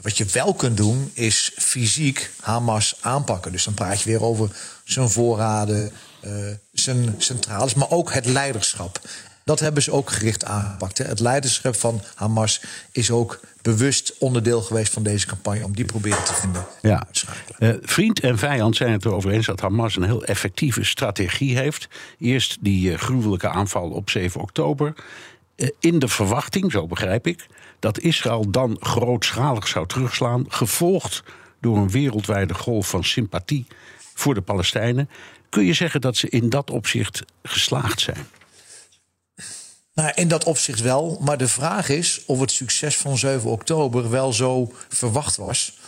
Wat je wel kunt doen, is fysiek Hamas aanpakken. Dus dan praat je weer over zijn voorraden, uh, zijn centrales... maar ook het leiderschap. Dat hebben ze ook gericht aangepakt. Hè. Het leiderschap van Hamas is ook bewust onderdeel geweest van deze campagne om die proberen te vinden. Ja. Uh, vriend en vijand zijn het erover eens dat Hamas een heel effectieve strategie heeft. Eerst die uh, gruwelijke aanval op 7 oktober. Uh, in de verwachting, zo begrijp ik, dat Israël dan grootschalig zou terugslaan, gevolgd door een wereldwijde golf van sympathie voor de Palestijnen. Kun je zeggen dat ze in dat opzicht geslaagd zijn? Nou, in dat opzicht wel. Maar de vraag is of het succes van 7 oktober wel zo verwacht was.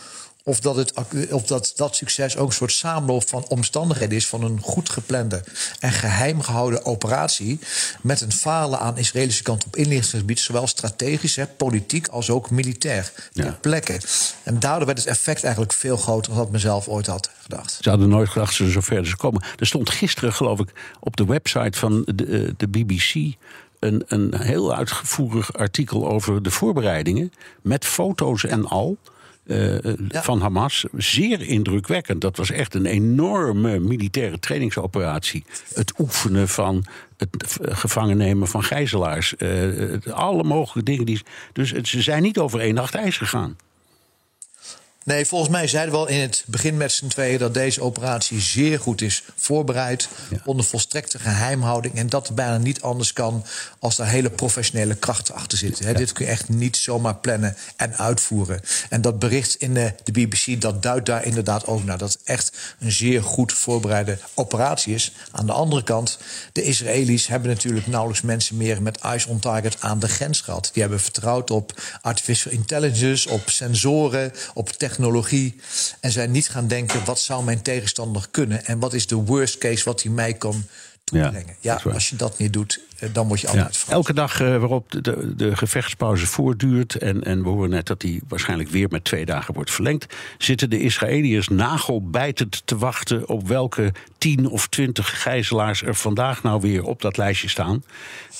Of dat, het, of dat dat succes ook een soort samenloop van omstandigheden is van een goed geplande en geheim gehouden operatie. Met een falen aan de Israëlische kant op inlichtingsgebied, zowel strategisch, hè, politiek als ook militair. Ter ja. plekke. En daardoor werd het effect eigenlijk veel groter dan dat mezelf ooit had gedacht. Ze hadden nooit gedacht dat ze zo ver zou komen. Er stond gisteren, geloof ik, op de website van de, de BBC een, een heel uitgevoerig artikel over de voorbereidingen. Met foto's en al. Uh, ja. van Hamas. Zeer indrukwekkend. Dat was echt een enorme militaire trainingsoperatie. Het oefenen van het gevangen nemen van gijzelaars. Uh, alle mogelijke dingen. Die, dus het, ze zijn niet over één nacht ijs gegaan. Nee, volgens mij zeiden we al in het begin met z'n tweeën dat deze operatie zeer goed is voorbereid. Ja. Onder volstrekte geheimhouding. En dat het bijna niet anders kan als daar hele professionele krachten achter zitten. Ja. Dit kun je echt niet zomaar plannen en uitvoeren. En dat bericht in de, de BBC dat duidt daar inderdaad ook naar. Dat het echt een zeer goed voorbereide operatie is. Aan de andere kant, de Israëli's hebben natuurlijk nauwelijks mensen meer met eyes on target aan de grens gehad. Die hebben vertrouwd op artificial intelligence, op sensoren, op technologie technologie. En zijn niet gaan denken: wat zou mijn tegenstander kunnen? En wat is de worst case wat hij mij kan toebrengen? Ja, ja als je dat niet doet, dan word je altijd ja, Elke dag uh, waarop de, de, de, gevechtspauze voortduurt. En, en we horen net dat die waarschijnlijk weer met twee dagen wordt verlengd. Zitten de Israëliërs nagelbijtend te wachten op welke tien of twintig gijzelaars er vandaag nou weer op dat lijstje staan.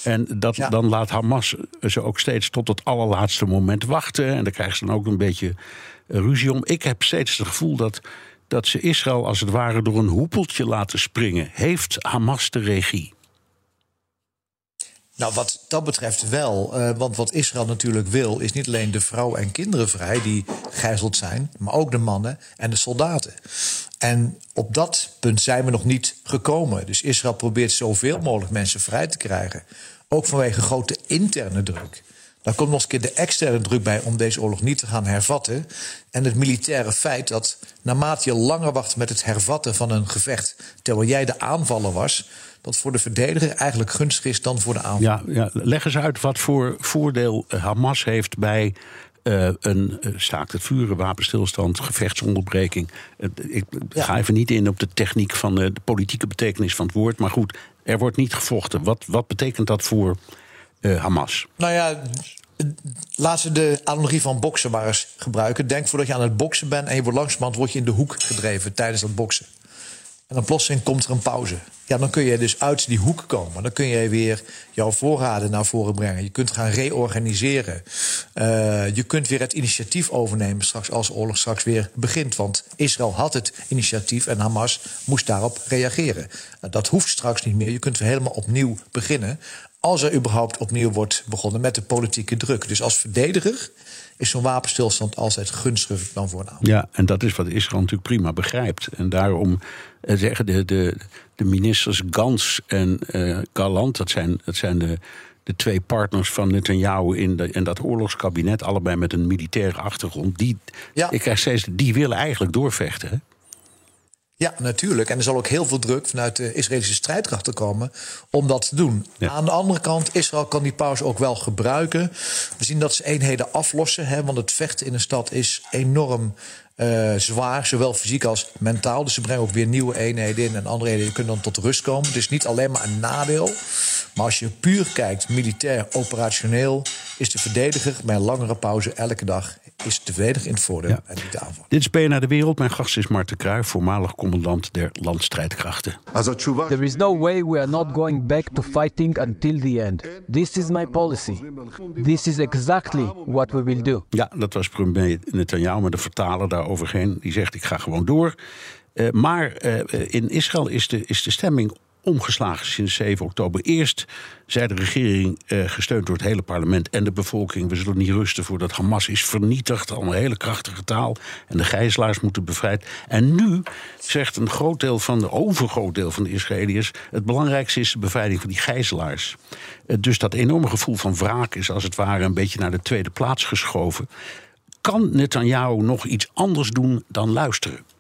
En dat, ja. dan laat Hamas ze ook steeds tot het allerlaatste moment wachten. En daar krijgen ze dan ook een beetje ruzie om. Ik heb steeds het gevoel dat, dat ze Israël als het ware door een hoepeltje laten springen. Heeft Hamas de regie? Nou, wat dat betreft wel. Uh, want wat Israël natuurlijk wil, is niet alleen de vrouwen en kinderen vrij die gijzeld zijn, maar ook de mannen en de soldaten. En op dat punt zijn we nog niet gekomen. Dus Israël probeert zoveel mogelijk mensen vrij te krijgen. Ook vanwege grote interne druk. Daar komt nog eens een keer de externe druk bij om deze oorlog niet te gaan hervatten. En het militaire feit dat naarmate je langer wacht met het hervatten van een gevecht, terwijl jij de aanvaller was, dat voor de verdediger eigenlijk gunstig is dan voor de aanvaller. Ja, ja. leg eens uit wat voor voordeel Hamas heeft bij uh, een uh, staakt het vuren, wapenstilstand, gevechtsonderbreking. Uh, ik ja. ga even niet in op de techniek van de politieke betekenis van het woord. Maar goed, er wordt niet gevochten. Wat, wat betekent dat voor Hamas? Nou ja, laten we de analogie van boksen maar eens gebruiken. Denk voordat je aan het boksen bent en je wordt langzamerhand word je in de hoek gedreven tijdens dat boksen. En dan plotseling komt er een pauze. Ja, dan kun je dus uit die hoek komen. Dan kun je weer jouw voorraden naar voren brengen. Je kunt gaan reorganiseren. Uh, je kunt weer het initiatief overnemen straks als de oorlog straks weer begint. Want Israël had het initiatief en Hamas moest daarop reageren. Uh, dat hoeft straks niet meer. Je kunt weer helemaal opnieuw beginnen. Als er überhaupt opnieuw wordt begonnen met de politieke druk. Dus als verdediger is zo'n wapenstilstand altijd gunstiger dan voor een aanval. Ja, en dat is wat Israël natuurlijk prima begrijpt. En daarom eh, zeggen de, de, de ministers Gans en eh Galant, dat zijn, dat zijn de, de twee partners van Netanyahu in, de, in dat oorlogskabinet, allebei met een militaire achtergrond, die, ik krijg steeds, die willen eigenlijk doorvechten. Hè? Ja, natuurlijk. En er zal ook heel veel druk vanuit de Israëlische strijdkrachten komen om dat te doen. Aan de andere kant, Israël kan die pauze ook wel gebruiken. We zien dat ze eenheden aflossen, hè, want het vechten in een stad is enorm eh, zwaar, zowel fysiek als mentaal. Dus ze brengen ook weer nieuwe eenheden in en andere eenheden kunnen dan tot rust komen. Dus niet alleen maar een nadeel. Maar als je puur kijkt, militair, operationeel, is de verdediger bij een langere pauze elke dag is de verdediger in het voordeel en niet de aanval. Dit is BNR De Wereld. Mijn gast is Marten Kruijf, voormalig commandant der landstrijdkrachten. There is no way we are not going back to fighting until the end. This is my policy. This is exactly what we will do. Ja, dat was premier Netanyahu, maar de vertaler daaroverheen. Die zegt, ik ga gewoon door. Uh, maar uh, in Israël is de, is de stemming omgeslagen sinds 7 oktober. Eerst zei de regering, uh, gesteund door het hele parlement en de bevolking... we zullen niet rusten voordat Hamas is vernietigd. Al een hele krachtige taal. En de gijzelaars moeten bevrijd. En nu zegt een groot deel van de overgroot deel van de Israëliërs... het belangrijkste is de bevrijding van die gijzelaars. Uh, dus dat enorme gevoel van wraak is als het ware... een beetje naar de tweede plaats geschoven. Kan Netanyahu nog iets anders doen dan luisteren?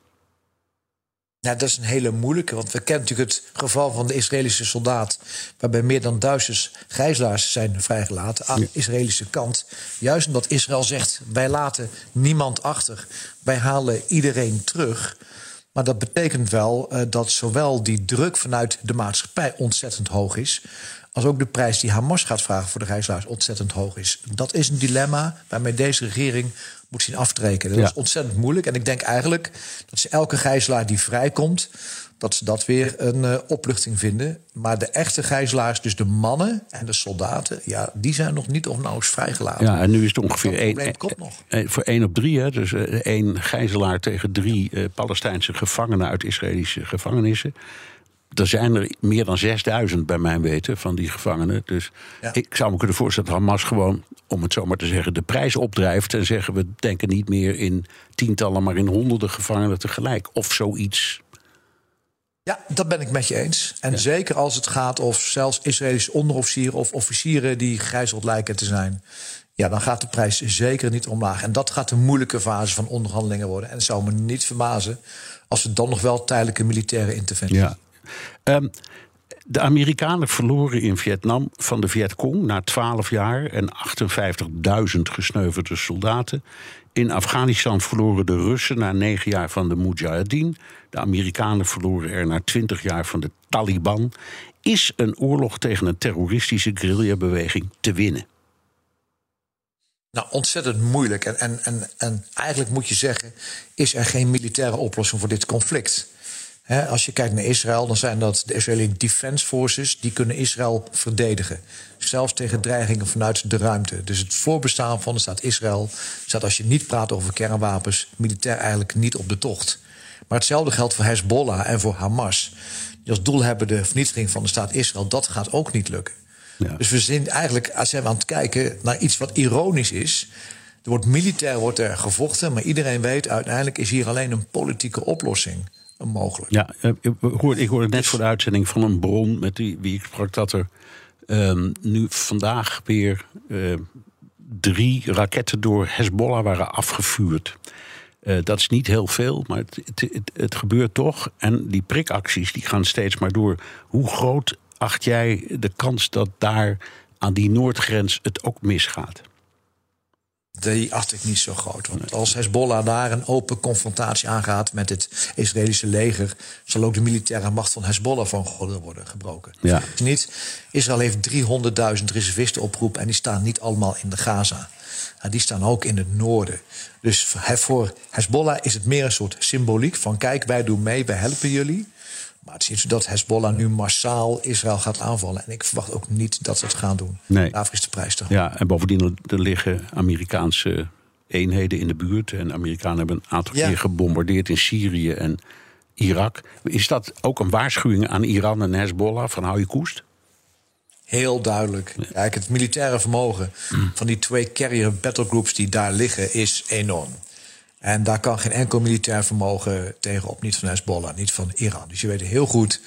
Ja, dat is een hele moeilijke, want we kennen natuurlijk het geval van de Israëlische soldaat... waarbij meer dan duizend gijzelaars zijn vrijgelaten aan de Israëlische kant. Juist omdat Israël zegt, wij laten niemand achter. Wij halen iedereen terug. Maar dat betekent wel uh, dat zowel die druk vanuit de maatschappij ontzettend hoog is... als ook de prijs die Hamas gaat vragen voor de gijzelaars ontzettend hoog is. Dat is een dilemma waarmee deze regering moet zien aftrekken. Dat ja. is ontzettend moeilijk. En ik denk eigenlijk dat ze elke gijzelaar die vrijkomt... dat ze dat weer een uh, opluchting vinden. Maar de echte gijzelaars, dus de mannen en de soldaten... ja, die zijn nog niet of nauwelijks vrijgelaten. Ja, en nu is het ongeveer één, één, voor één op drie. Hè, dus één gijzelaar tegen drie uh, Palestijnse gevangenen... uit Israëlische gevangenissen er zijn er meer dan 6000 bij mijn weten van die gevangenen. Dus ja. ik zou me kunnen voorstellen dat Hamas gewoon, om het zo maar te zeggen, de prijs opdrijft. En zeggen we denken niet meer in tientallen, maar in honderden gevangenen tegelijk. Of zoiets. Ja, dat ben ik met je eens. En ja. zeker als het gaat of zelfs Israëlische onderofficieren of officieren die gegijzeld lijken te zijn. Ja, dan gaat de prijs zeker niet omlaag. En dat gaat een moeilijke fase van onderhandelingen worden. En het zou me niet verbazen als we dan nog wel tijdelijke militaire interventie. Ja. Um, de Amerikanen verloren in Vietnam van de Vietcong na 12 jaar en 58.000 gesneuvelde soldaten. In Afghanistan verloren de Russen na 9 jaar van de Mujahideen. De Amerikanen verloren er na 20 jaar van de Taliban. Is een oorlog tegen een terroristische guerrillabeweging te winnen? Nou, ontzettend moeilijk. En, en, en eigenlijk moet je zeggen: is er geen militaire oplossing voor dit conflict? He, als je kijkt naar Israël, dan zijn dat de Israëlische Defense Forces. Die kunnen Israël verdedigen. Zelfs tegen dreigingen vanuit de ruimte. Dus het voorbestaan van de staat Israël staat, als je niet praat over kernwapens, militair eigenlijk niet op de tocht. Maar hetzelfde geldt voor Hezbollah en voor Hamas. Die als doel hebben de vernietiging van de staat Israël. Dat gaat ook niet lukken. Ja. Dus we zijn eigenlijk zijn we aan het kijken naar iets wat ironisch is. Er wordt militair wordt er gevochten, maar iedereen weet uiteindelijk is hier alleen een politieke oplossing mogelijk. Ja, ik hoorde, ik hoorde net voor de uitzending van een bron met die, wie ik sprak dat er um, nu vandaag weer uh, drie raketten door Hezbollah waren afgevuurd. Uh, dat is niet heel veel, maar het, het, het, het, gebeurt toch. En die prikacties die gaan steeds maar door. Hoe groot acht jij de kans dat daar aan die noordgrens het ook misgaat? Die acht ik niet zo groot. Want als Hezbollah daar een open confrontatie aangaat met het Israëlische leger, zal ook de militaire macht van Hezbollah van gordel worden gebroken. Ja. Niet, Israël heeft 300.000 reservisten opgeroepen en die staan niet allemaal in de Gaza. die staan ook in het noorden. Dus voor Hezbollah is het meer een soort symboliek van: kijk, wij doen mee, wij helpen jullie. Maar het is niet zo dat Hezbollah nu massaal Israël gaat aanvallen. En ik verwacht ook niet dat ze het gaan doen. Nee. Daarvoor is de prijs te. Ja, en bovendien er liggen Amerikaanse eenheden in de buurt. En de Amerikanen hebben een aantal ja. keer gebombardeerd in Syrië en Irak. Is dat ook een waarschuwing aan Iran en Hezbollah van hou je koest? Heel duidelijk. Kijk, het militaire vermogen van die twee carrier battlegroups die daar liggen is enorm. En daar kan geen enkel militair vermogen tegenop. Niet van Hezbollah, niet van Iran. Dus je weet heel goed,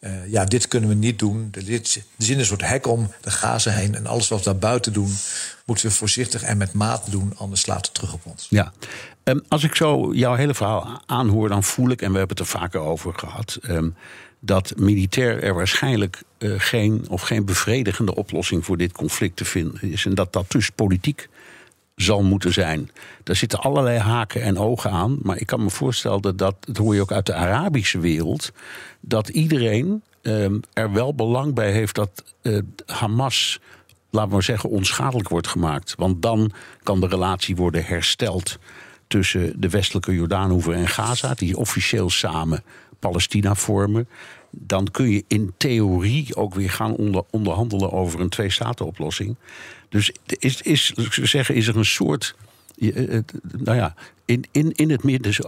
uh, ja, dit kunnen we niet doen. Er zit een soort hek om de Gaza heen. En alles wat we daar buiten doen, moeten we voorzichtig en met maat doen. Anders slaat het terug op ons. Ja. Um, als ik zo jouw hele verhaal aanhoor, dan voel ik, en we hebben het er vaker over gehad... Um, dat militair er waarschijnlijk uh, geen of geen bevredigende oplossing voor dit conflict te vinden is. En dat dat dus politiek zal moeten zijn. Daar zitten allerlei haken en ogen aan. Maar ik kan me voorstellen dat, dat, hoor je ook uit de Arabische wereld, dat iedereen uh, er wel belang bij heeft dat uh, Hamas, laten we maar zeggen, onschadelijk wordt gemaakt. Want dan kan de relatie worden hersteld tussen de westelijke Jordaanhoever en Gaza, die officieel samen Palestina vormen. Dan kun je in theorie ook weer gaan onder, onderhandelen over een twee-staten-oplossing. Dus is, is, zeggen, is er een soort. Eh, nou ja, in, in, in het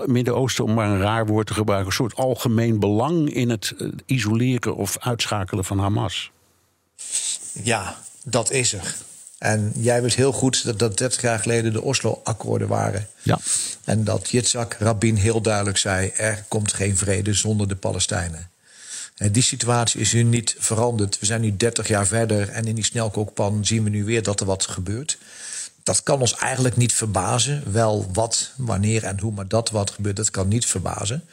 Midden-Oosten, om maar een raar woord te gebruiken, een soort algemeen belang in het eh, isoleren of uitschakelen van Hamas. Ja, dat is er. En jij weet heel goed dat dat 30 jaar geleden de Oslo-akkoorden waren. Ja. En dat Yitzhak Rabin heel duidelijk zei: er komt geen vrede zonder de Palestijnen. En die situatie is nu niet veranderd. We zijn nu 30 jaar verder en in die snelkookpan zien we nu weer dat er wat gebeurt. Dat kan ons eigenlijk niet verbazen. Wel wat, wanneer en hoe, maar dat wat gebeurt, dat kan niet verbazen.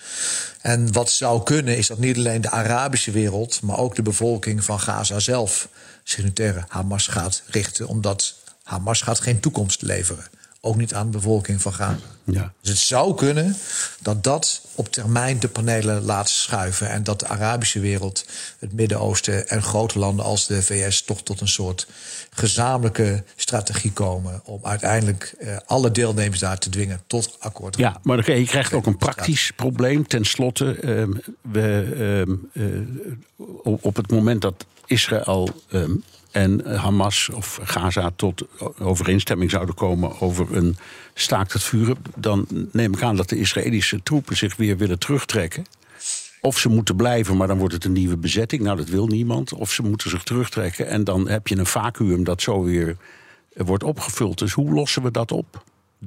En wat zou kunnen, is dat niet alleen de Arabische wereld, maar ook de bevolking van Gaza zelf zich Hamas gaat richten, omdat Hamas gaat geen toekomst leveren. Ook niet aan de bevolking van Gaza. Ja. Dus het zou kunnen dat dat op termijn de panelen laat schuiven. En dat de Arabische wereld, het Midden-Oosten en grote landen als de VS toch tot een soort gezamenlijke strategie komen. om uiteindelijk eh, alle deelnemers daar te dwingen tot akkoord. Ja, maar je krijgt ook een praktisch probleem. Ten slotte, uh, we, uh, op het moment dat Israël. En Hamas of Gaza tot overeenstemming zouden komen over een staakt het vuren, dan neem ik aan dat de Israëlische troepen zich weer willen terugtrekken. Of ze moeten blijven, maar dan wordt het een nieuwe bezetting. Nou, dat wil niemand. Of ze moeten zich terugtrekken en dan heb je een vacuüm dat zo weer eh, wordt opgevuld. Dus hoe lossen we dat op?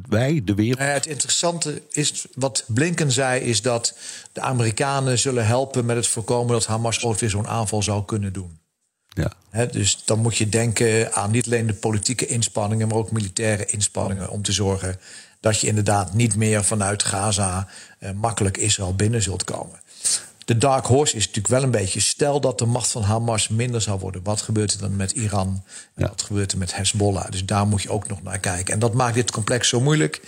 Wij, de wereld. Nou het interessante is, wat Blinken zei, is dat de Amerikanen zullen helpen met het voorkomen dat Hamas ooit weer zo'n aanval zou kunnen doen. Ja. dus dan moet je denken aan niet alleen de politieke inspanningen, maar ook militaire inspanningen om te zorgen dat je inderdaad niet meer vanuit Gaza eh, makkelijk Israël binnen zult komen. De dark horse is natuurlijk wel een beetje. Stel dat de macht van Hamas minder zou worden. Wat gebeurt er dan met Iran? Wat gebeurt er met Hezbollah? Dus daar moet je ook nog naar kijken. En dat maakt dit complex zo moeilijk.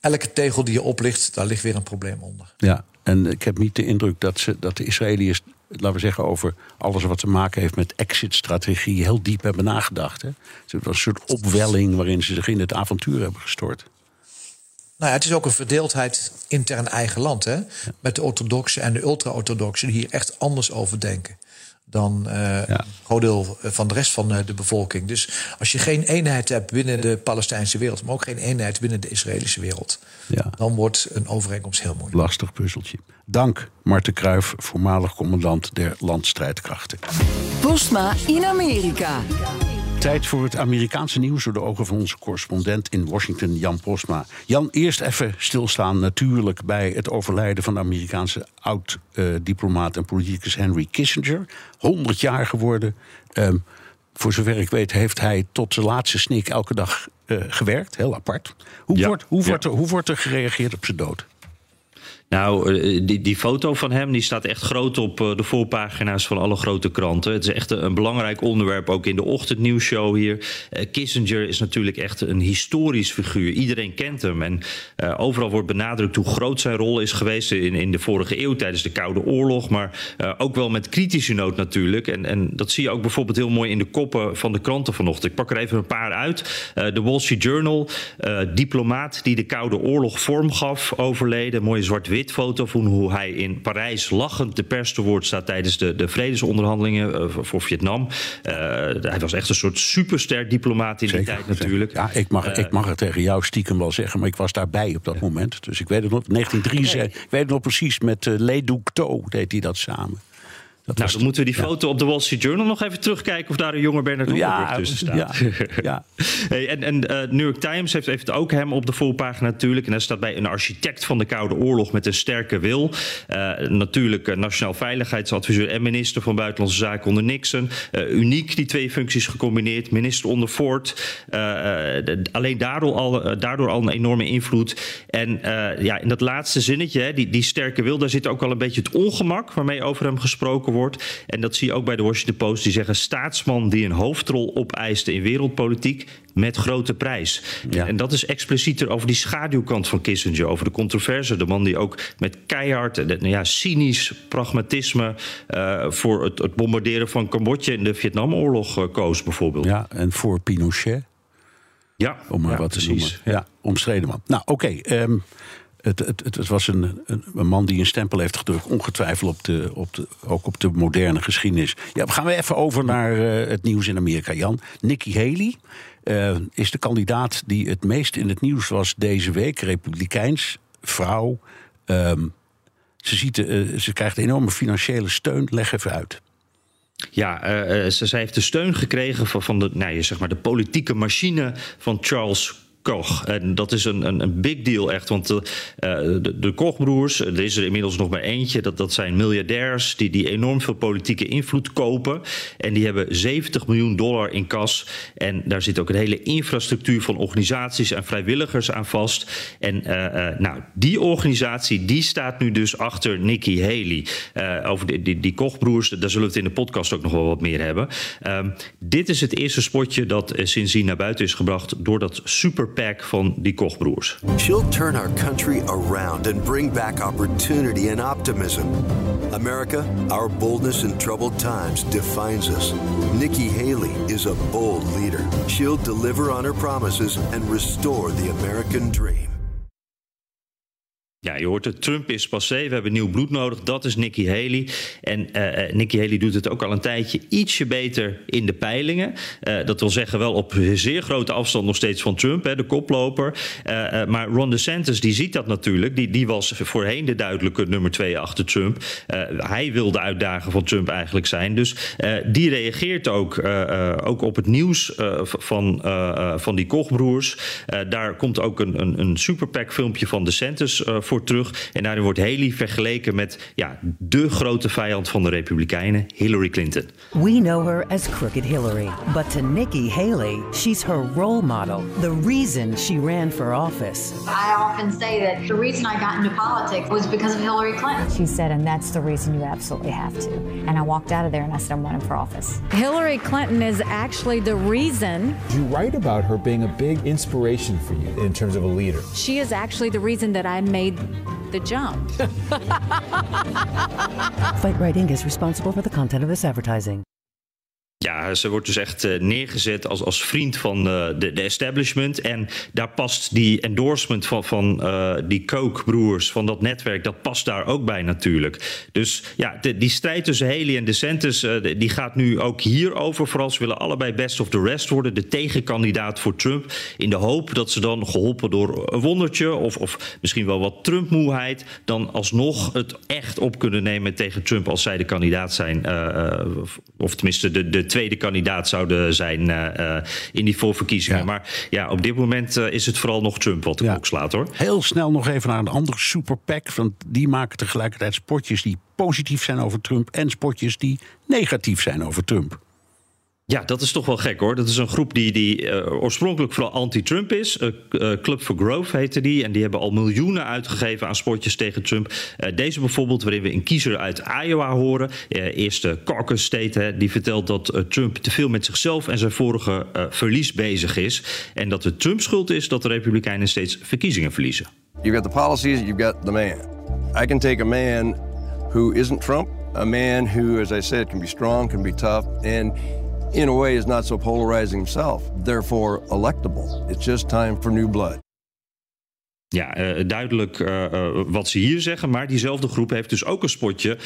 Elke tegel die je oplicht, daar ligt weer een probleem onder. Ja, en ik heb niet de indruk dat, ze, dat de Israëliërs laten we zeggen, over alles wat te maken heeft met exit-strategie heel diep hebben nagedacht. Hè? Het was een soort opwelling waarin ze zich in het avontuur hebben gestort. Nou ja, het is ook een verdeeldheid intern eigen land. Hè? Met de orthodoxen en de ultra-orthodoxen die hier echt anders over denken dan uh, ja. een groot deel van de rest van de bevolking. Dus als je geen eenheid hebt binnen de Palestijnse wereld, maar ook geen eenheid binnen de Israëlische wereld, ja. dan wordt een overeenkomst heel moeilijk. Lastig puzzeltje. Dank, Marten Kruijf, voormalig commandant der landstrijdkrachten. Postma in Amerika. Tijd voor het Amerikaanse nieuws door de ogen van onze correspondent in Washington, Jan Postma. Jan, eerst even stilstaan natuurlijk bij het overlijden van de Amerikaanse oud-diplomaat en politicus Henry Kissinger. 100 jaar geworden. Um, voor zover ik weet heeft hij tot zijn laatste snik elke dag uh, gewerkt. Heel apart. Hoe, ja, wordt, hoe, ja. wordt er, hoe wordt er gereageerd op zijn dood? Nou, eh, die, die foto van hem die staat echt groot op eh, de voorpagina's van alle grote kranten. Het is echt een belangrijk onderwerp, ook in de ochtendnieuwsshow hier. Uh, Kissinger is natuurlijk echt een historisch figuur. Iedereen kent hem. En overal wordt benadrukt hoe groot zijn rol is geweest in, in de vorige eeuw tijdens de Koude Oorlog. Maar ook wel met kritische noot natuurlijk. En, en dat zie je ook bijvoorbeeld heel mooi in de koppen van de kranten vanochtend. Ik pak er even een paar uit. De Wall Street Journal, diplomaat die de Koude Oorlog vorm gaf, overleden. Mooie zwart-wit foto van hoe hij in Parijs lachend de pers te woord staat tijdens de, de vredesonderhandelingen uh, voor Vietnam. Uh, hij was echt een soort superster diplomaat in Zeker, die tijd natuurlijk. Ja, ik mag, ik mag het tegen jou stiekem wel zeggen, maar ik was daarbij op dat ja. moment. Dus ik weet het nog, 1973, okay. ik weet het nog precies, met uh, Le Duc To deed hij dat samen. Nou, dan moeten we die foto op de Wall Street Journal nog even terugkijken of daar een jonge Bernard Hollenburg tussen staat. Ja, ja. hey, en en uh, New York Times heeft, heeft ook hem op de voorpagina natuurlijk. En daar staat bij een architect van de Koude Oorlog met een sterke wil. Uh, natuurlijk nationaal veiligheidsadviseur en minister van Buitenlandse Zaken onder Nixon. Uniek die twee functies gecombineerd. Minister onder Ford. alleen daardoor al, daardoor al een enorme invloed. En ja, in dat laatste zinnetje, die, die sterke wil, daar zit ook al een beetje het ongemak waarmee over hem gesproken wordt. En dat zie je ook bij de Washington Post. Die zeggen staatsman die een hoofdrol opeiste in wereldpolitiek met grote prijs. Ja. En dat is explicieter over die schaduwkant van Kissinger, over de controverse. De man die ook met keihard en nou ja, cynisch pragmatisme uh, voor het, het, bombarderen van Cambodja in de Vietnamoorlog uh, koos, bijvoorbeeld. Ja, en voor Pinochet. Ja, om maar ja, wat te precies. noemen. Ja, omstreden man. Nou, oké. Okay, um, het, het, het, was een, een, man die een stempel heeft gedrukt, ongetwijfeld op de, op de, ook op de moderne geschiedenis. Ja, gaan we even over naar uh, het nieuws in Amerika, Jan. Nikki Haley uh, is de kandidaat die het meest in het nieuws was deze week. Republikeins, vrouw. Um, ze, ziet, uh, ze krijgt enorme financiële steun. Leg even uit. Ja, ze, heeft de steun gekregen van, van de, nou, zeg maar de politieke machine van Charles Koch. En dat is een, een, een big deal echt. Want de, de, de Kochbroers, er is er inmiddels nog maar eentje. Dat, dat zijn miljardairs die, die enorm veel politieke invloed kopen. En die hebben 70 miljoen dollar in kas. En daar zit ook een hele infrastructuur van organisaties en vrijwilligers aan vast. En uh, uh, nou, die organisatie die staat nu dus achter Nikki Haley. Over die, die, die Kochbroers, daar zullen we het in de podcast ook nog wel wat meer hebben. Um, dit is het eerste spotje dat sindsdien naar buiten is gebracht door dat super pack van die Kochbroers. She'll turn our country around and bring back opportunity and optimism. America, our boldness in troubled times defines us. Nikki Haley is a bold leader. She'll deliver on her promises and restore the American dream. Ja, je hoort het, Trump is passé, we hebben nieuw bloed nodig. Dat is Nikki Haley. En uh, Nikki Haley doet het ook al een tijdje ietsje beter in de peilingen. Uh, dat wil zeggen wel op zeer grote afstand nog steeds van Trump, hè, de koploper. Maar Ron DeSantis, die ziet dat natuurlijk. Die, die was voorheen de duidelijke nummer twee achter Trump. hij wil de uitdager van Trump eigenlijk zijn. Dus die reageert ook, ook op het nieuws van, van die Kochbroers. daar komt ook een, een, een super pack filmpje van DeSantis voor terug. En daarin wordt Haley vergeleken met ja, de grote vijand van de Republikeinen, Hillary Clinton. We know her as Crooked Hillary, but to Nikki Haley, she's her role model, the reason she ran for office. I often say that the reason I got into politics was because of Hillary Clinton. She said, and that's the reason you absolutely have to. And I walked out of there and I said, I'm running for office. Hillary Clinton is actually the reason. You write about her being a big inspiration for you in terms of a leader. She is actually the reason that I made the jump. Fight Writing is responsible for the content of this advertising. Ja, ze wordt dus echt uh, neergezet als, als vriend van uh, de, de, establishment. En daar past die endorsement van, van uh, die Koch-broers, van dat netwerk, dat past daar ook bij natuurlijk. Dus ja, die strijd tussen Haley en DeSantis, die gaat nu ook hierover. Vooral ze willen allebei best of the rest worden, de tegenkandidaat voor Trump. In de hoop dat ze dan, geholpen door een wondertje of, of misschien wel wat Trump-moeheid, dan alsnog het echt op kunnen nemen tegen Trump als zij de kandidaat zijn. of tenminste de, de tweede kandidaat zouden zijn uh, in die voorverkiezingen. Ja. Maar ja, op dit moment uh, is het vooral nog Trump wat de ja. klok slaat hoor. Heel snel nog even naar een andere superpack. Want die maken tegelijkertijd spotjes die positief zijn over Trump en spotjes die negatief zijn over Trump. Ja, dat is toch wel gek hoor. Dat is een groep die, die uh, oorspronkelijk vooral anti-Trump is. Uh, uh, Club for Growth heette die. En die hebben al miljoenen uitgegeven aan spotjes tegen Trump. deze bijvoorbeeld, waarin we een kiezer uit Iowa horen. eerste caucus state, hè, die vertelt dat Trump te veel met zichzelf en zijn vorige verlies bezig is. En dat het Trump schuld is dat de Republikeinen steeds verkiezingen verliezen. You've got the policies, you've got the man. I can take a man who isn't Trump. A man who, as I said, can be strong, can be tough. And in a way is not so polarizing himself, therefore electable. It's just time for new blood. Ja, uh, duidelijk uh, uh, wat ze hier zeggen. Maar diezelfde groep heeft dus ook een spotje.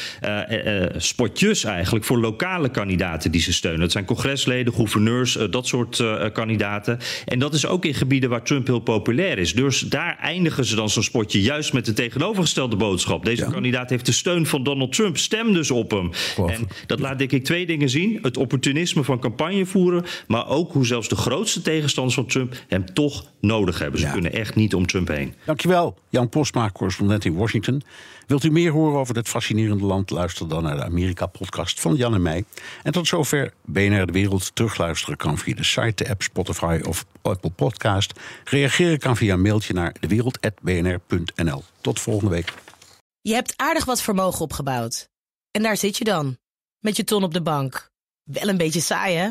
spotjes eigenlijk voor lokale kandidaten die ze steunen. Dat zijn congresleden, gouverneurs, dat soort kandidaten. En dat is ook in gebieden waar Trump heel populair is. Dus daar eindigen ze dan zo'n spotje juist met de tegenovergestelde boodschap. Deze kandidaat heeft de steun van Donald Trump. Stem dus op hem. En dat laat denk ik twee dingen zien: het opportunisme van campagne voeren. Maar ook hoe zelfs de grootste tegenstanders van Trump hem toch nodig hebben. Ze kunnen echt niet om Trump heen. Dankjewel, Jan Postma, correspondent in Washington. Wilt u meer horen over dit fascinerende land? Luister dan naar de Amerika-podcast van Jan en mij. En tot zover BNR De Wereld. Terugluisteren kan via de site, de app Spotify of Apple Podcast. Reageren kan via een mailtje naar dewereld.bnr.nl. Tot volgende week. Je hebt aardig wat vermogen opgebouwd. En daar zit je dan, met je ton op de bank. Wel een beetje saai, hè?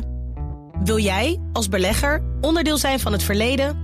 Wil jij, als belegger, onderdeel zijn van het verleden